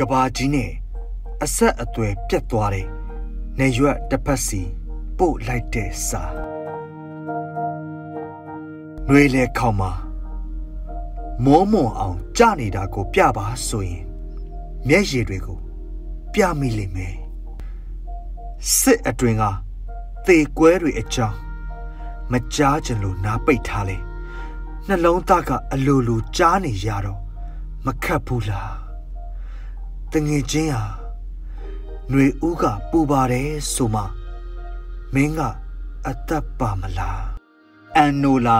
ကဘာကြီးနဲ့အဆက်အသွယ်ပြတ်သွားတဲ့နေရွက်တစ်ဖက်စီပို့လိုက်တဲ့စာຫນွေလေခေါင်မှာမောမွန်အောင်ကြနေတာကို ပြပါဆိုရင် မျက်ရည်တွေကို ပြမိလိမ့်မယ်စစ်အတွင်ကသေကွဲတွေအကြောင်းမကြားကြလို့နားပိတ်ထားလေနှလုံးသားကအလိုလိုကြားနေရတော့မခတ်ဘူးလား တငယ်ချင်းဟာຫນွေဦးကပူပါတယ်ဆိုမှမင်းကအသက်ပါမလားအန်နိုလာ